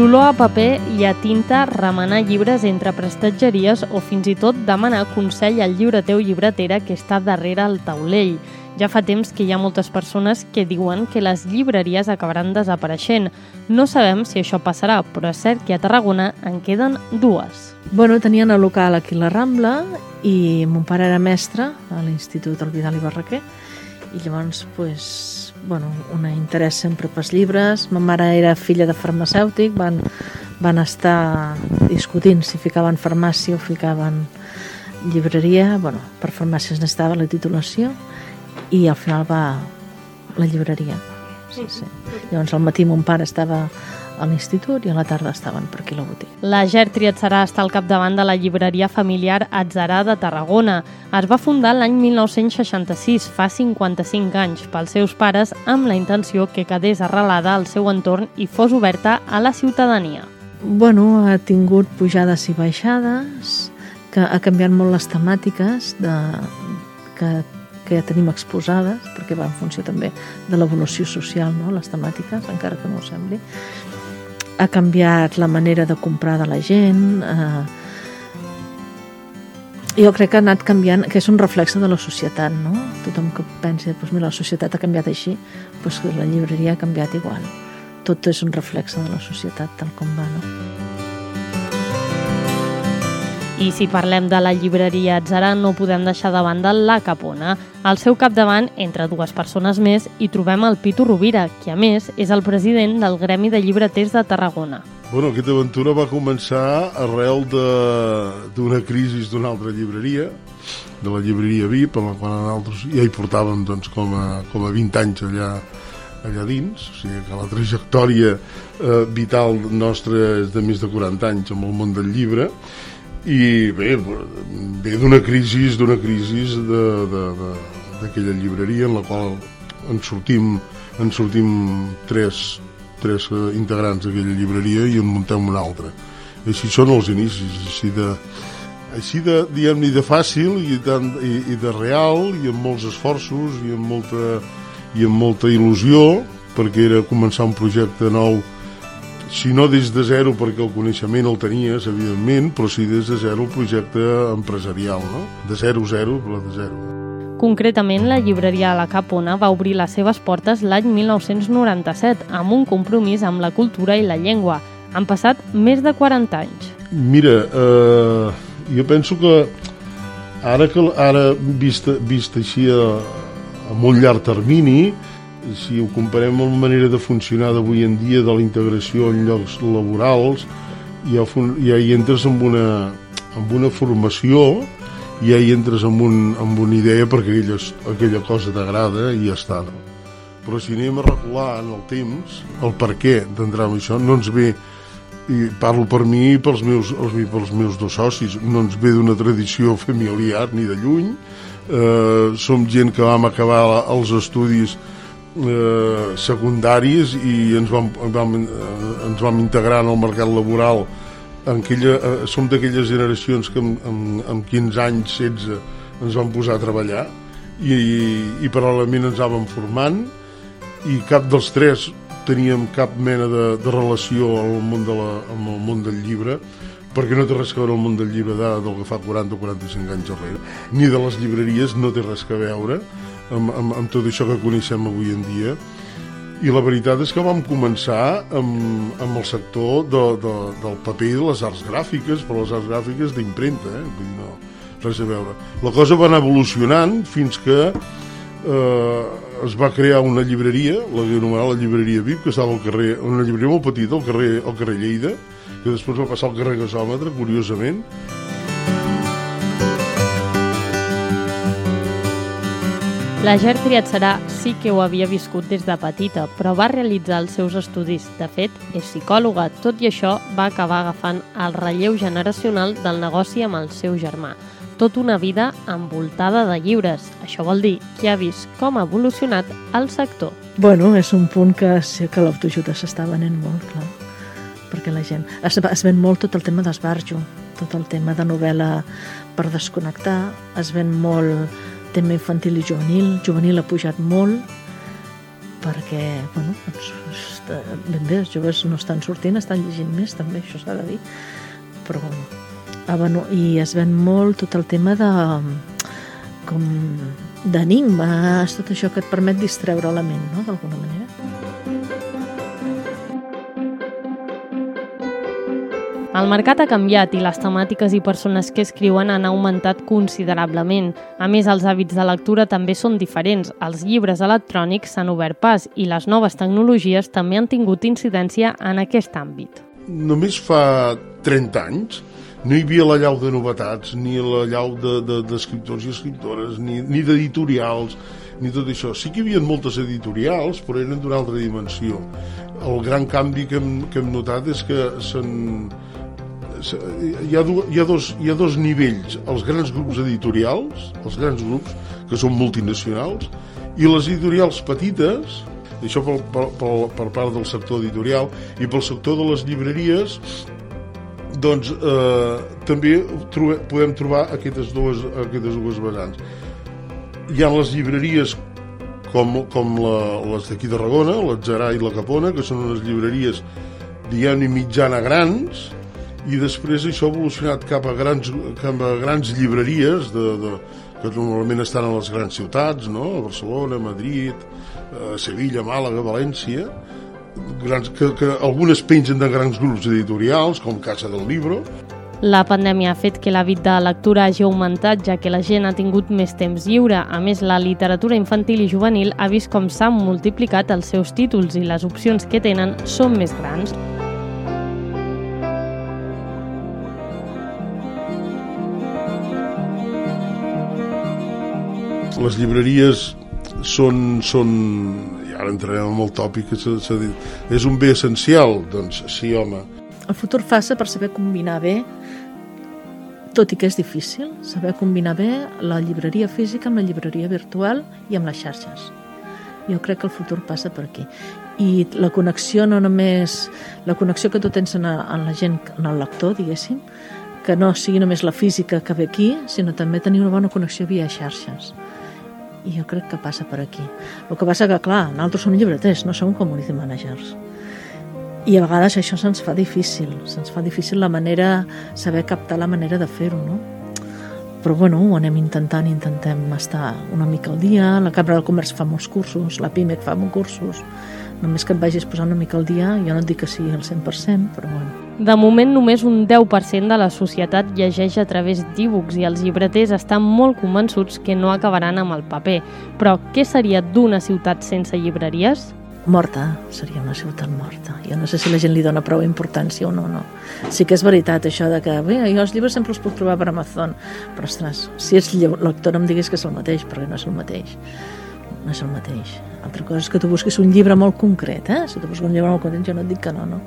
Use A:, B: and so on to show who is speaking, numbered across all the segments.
A: L'olor a paper i a tinta, remenar llibres entre prestatgeries o fins i tot demanar consell al llibreter o llibretera que està darrere el taulell. Ja fa temps que hi ha moltes persones que diuen que les llibreries acabaran desapareixent. No sabem si això passarà, però és cert que a Tarragona en queden dues.
B: Bueno, tenien el local aquí a la Rambla i mon pare era mestre a l'Institut del Vidal i Barraquer i llavors, pues, bueno, un interès sempre pels llibres. Ma mare era filla de farmacèutic, van, van estar discutint si ficaven farmàcia o ficaven llibreria. Bueno, per farmàcia es necessitava la titulació i al final va la llibreria. Sí, sí. Llavors al matí mon pare estava a l'institut i a la tarda estaven per aquí a la botiga.
A: La Gertri Atzarà està al capdavant de la llibreria familiar Atzarà de Tarragona. Es va fundar l'any 1966, fa 55 anys, pels seus pares amb la intenció que quedés arrelada al seu entorn i fos oberta a la ciutadania.
B: Bueno, ha tingut pujades i baixades, que ha canviat molt les temàtiques de, que, que ja tenim exposades, perquè va en funció també de l'evolució social, no? les temàtiques, encara que no ho sembli ha canviat la manera de comprar de la gent, eh, jo crec que ha anat canviant, que és un reflexe de la societat, no? Tothom que pensi, doncs mira, la societat ha canviat així, doncs la llibreria ha canviat igual. Tot és un reflexe de la societat, tal com va, no?
A: I si parlem de la llibreria Atzara, no podem deixar de banda la Capona. Al seu capdavant, entre dues persones més, hi trobem el Pitu Rovira, que a més és el president del Gremi de Llibreters de Tarragona.
C: Bueno, aquesta aventura va començar arrel d'una crisi d'una altra llibreria, de la llibreria VIP, amb la qual nosaltres ja hi portàvem doncs, com, a, com a 20 anys allà, allà dins, o sigui que la trajectòria eh, vital nostra és de més de 40 anys amb el món del llibre, i bé, ve d'una crisi d'una crisi d'aquella llibreria en la qual en sortim, en sortim tres, tres integrants d'aquella llibreria i en muntem una altra. I així són els inicis, així de, així de, diguem-ne, de fàcil i, tant, i, i de real i amb molts esforços i amb molta, i amb molta il·lusió perquè era començar un projecte nou si no des de zero perquè el coneixement el tenies, evidentment, però sí des de zero el projecte empresarial, no? De zero, zero, però de zero.
A: Concretament, la llibreria La Capona va obrir les seves portes l'any 1997 amb un compromís amb la cultura i la llengua. Han passat més de 40 anys.
C: Mira, eh, jo penso que ara, que, ara vist, vist així a, a molt llarg termini, si ho comparem amb la manera de funcionar d'avui en dia de la integració en llocs laborals ja, ja hi entres amb una, amb una formació i ja hi entres amb, un, amb una idea perquè aquella, aquella cosa t'agrada i ja està no? però si anem a recular en el temps el per què d'entrar en això no ens ve i parlo per mi i pels meus, els, pels meus dos socis no ens ve d'una tradició familiar ni de lluny eh, som gent que vam acabar els estudis eh, secundaris i ens vam, vam, eh, ens vam integrar en el mercat laboral en aquella, eh, som d'aquelles generacions que amb, amb, amb 15 anys, 16 ens vam posar a treballar i, i, i paral·lelament ens anàvem formant i cap dels tres teníem cap mena de, de relació al món de la, amb el món del llibre perquè no té res a veure el món del llibre d'ara del que fa 40 o 45 anys darrere ni de les llibreries no té res a veure amb, amb, amb tot això que coneixem avui en dia i la veritat és que vam començar amb, amb el sector de, de, del paper i de les arts gràfiques, però les arts gràfiques d'impremta, eh? vull dir, no, res a veure. La cosa va anar evolucionant fins que eh, es va crear una llibreria, la que anomenava la llibreria VIP, que estava al carrer, una llibreria molt petita, al carrer, al carrer Lleida, que després va passar al carrer Gasòmetre, curiosament,
A: La Ger Triatzarà sí que ho havia viscut des de petita, però va realitzar els seus estudis. De fet, és psicòloga. Tot i això, va acabar agafant el relleu generacional del negoci amb el seu germà. Tot una vida envoltada de llibres. Això vol dir que ha vist com ha evolucionat el sector.
B: Bueno, és un punt que, que l'autoajuda s'està venent molt, clar. Perquè la gent... Es, es ven molt tot el tema d'esbarjo, tot el tema de novel·la per desconnectar, es ven molt tema infantil i juvenil. Juvenil ha pujat molt perquè bueno, doncs, ben bé, els joves no estan sortint, estan llegint més també, això s'ha de dir però ah, bueno, i es ven molt tot el tema de com d'enigmes, tot això que et permet distreure la ment, no?, d'alguna manera.
A: El mercat ha canviat i les temàtiques i persones que escriuen han augmentat considerablement. A més, els hàbits de lectura també són diferents. Els llibres electrònics s'han obert pas i les noves tecnologies també han tingut incidència en aquest àmbit.
C: Només fa 30 anys no hi havia la llau de novetats, ni la llau d'escriptors de, de, i escriptores, ni, ni d'editorials, ni tot això. Sí que hi havia moltes editorials, però eren d'una altra dimensió. El gran canvi que hem, que hem notat és que s'han hi ha, hi, ha dos, hi ha dos nivells, els grans grups editorials, els grans grups, que són multinacionals, i les editorials petites, això per, per, per, per part del sector editorial, i pel sector de les llibreries, doncs eh, també trobe, podem trobar aquestes dues, aquestes dues vessants. Hi ha les llibreries com, com la, les d'aquí de Tarragona, l'Atzarà i la Capona, que són unes llibreries, diguem-ne, mitjana grans, i després això ha evolucionat cap a grans, cap a grans llibreries de, de, que normalment estan a les grans ciutats, no? Barcelona, Madrid, a Sevilla, Màlaga, València, grans, que, que algunes pengen de grans grups editorials, com Casa del Libro.
A: La pandèmia ha fet que l'hàbit de lectura hagi augmentat, ja que la gent ha tingut més temps lliure. A més, la literatura infantil i juvenil ha vist com s'han multiplicat els seus títols i les opcions que tenen són més grans.
C: Les llibreries són, són i ara entrarem en el tòpic que s'ha dit, és un bé essencial? Doncs sí, home.
B: El futur passa per saber combinar bé tot i que és difícil, saber combinar bé la llibreria física amb la llibreria virtual i amb les xarxes. Jo crec que el futur passa per aquí. I la connexió no només... La connexió que tu tens en, en la gent, en el lector, diguéssim, que no sigui només la física que ve aquí, sinó també tenir una bona connexió via xarxes i jo crec que passa per aquí. El que passa que, clar, nosaltres som llibreters, no som community managers. I a vegades això se'ns fa difícil, se'ns fa difícil la manera, saber captar la manera de fer-ho, no? Però bueno, ho anem intentant, intentem estar una mica al dia, la Cambra del Comerç fa molts cursos, la PIMEC fa molts cursos, només que et vagis posant una mica al dia, jo no et dic que sigui el 100%, però bueno.
A: De moment, només un 10% de la societat llegeix a través d'e-books i els llibreters estan molt convençuts que no acabaran amb el paper. Però què seria d'una ciutat sense llibreries?
B: Morta, seria una ciutat morta. Jo no sé si la gent li dona prou importància o no, no. Sí que és veritat això de que, bé, jo els llibres sempre els puc trobar per Amazon, però ostres, si ets lector em diguis que és el mateix, perquè no és el mateix no és el mateix. Altra cosa és que tu busquis un llibre molt concret, eh? Si tu busques un llibre molt concret, jo no et dic que no, no.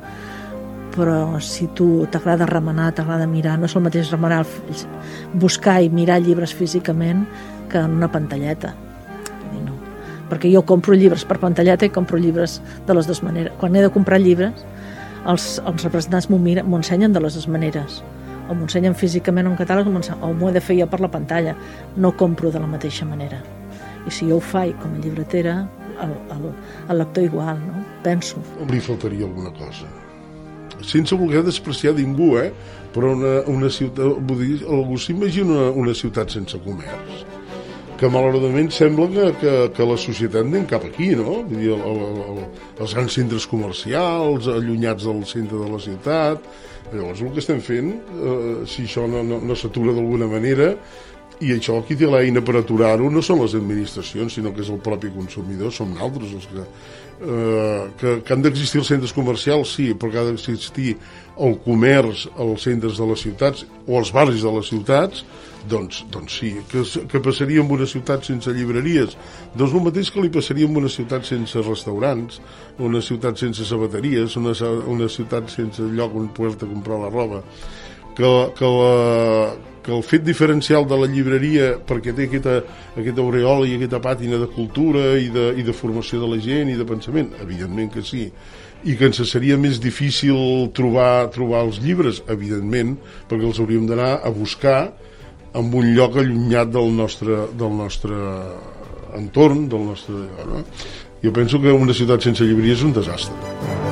B: Però si tu t'agrada remenar, t'agrada mirar, no és el mateix remenar, buscar i mirar llibres físicament que en una pantalleta. Perquè jo compro llibres per pantalleta i compro llibres de les dues maneres. Quan he de comprar llibres, els, els representants m'ho ensenyen de les dues maneres o m'ho ensenyen físicament en catàleg o m'ho he de fer jo per la pantalla no compro de la mateixa manera i si jo ho faig com a llibretera el, el, el lector igual, no? penso.
C: Li faltaria alguna cosa sense voler despreciar ningú, eh? però una, una ciutat, vull dir, algú s'imagina una, una ciutat sense comerç que malauradament sembla que, que, que la societat anem cap aquí, no? Vull dir, el, el, el, els grans centres comercials, allunyats del centre de la ciutat. Llavors, el que estem fent, eh, si això no, no, no s'atura d'alguna manera, i això qui té l'eina per aturar-ho no són les administracions, sinó que és el propi consumidor, som nosaltres els que... Eh, que, que han d'existir els centres comercials, sí, però que ha d'existir el comerç als centres de les ciutats o als barris de les ciutats, doncs, doncs sí, que, que passaria en una ciutat sense llibreries. Doncs el mateix que li passaria en una ciutat sense restaurants una ciutat sense sabateries una, una ciutat sense lloc on poder-te comprar la roba. Que, que la, que el fet diferencial de la llibreria perquè té aquesta, aquesta aureola i aquesta pàtina de cultura i de, i de formació de la gent i de pensament, evidentment que sí. I que ens seria més difícil trobar, trobar els llibres, evidentment perquè els hauríem d'anar a buscar en un lloc allunyat del nostre, del nostre entorn del nostre... No? jo penso que una ciutat sense llibreria és un desastre